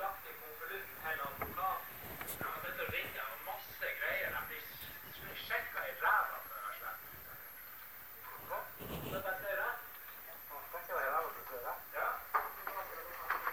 conducting or polluting heavy.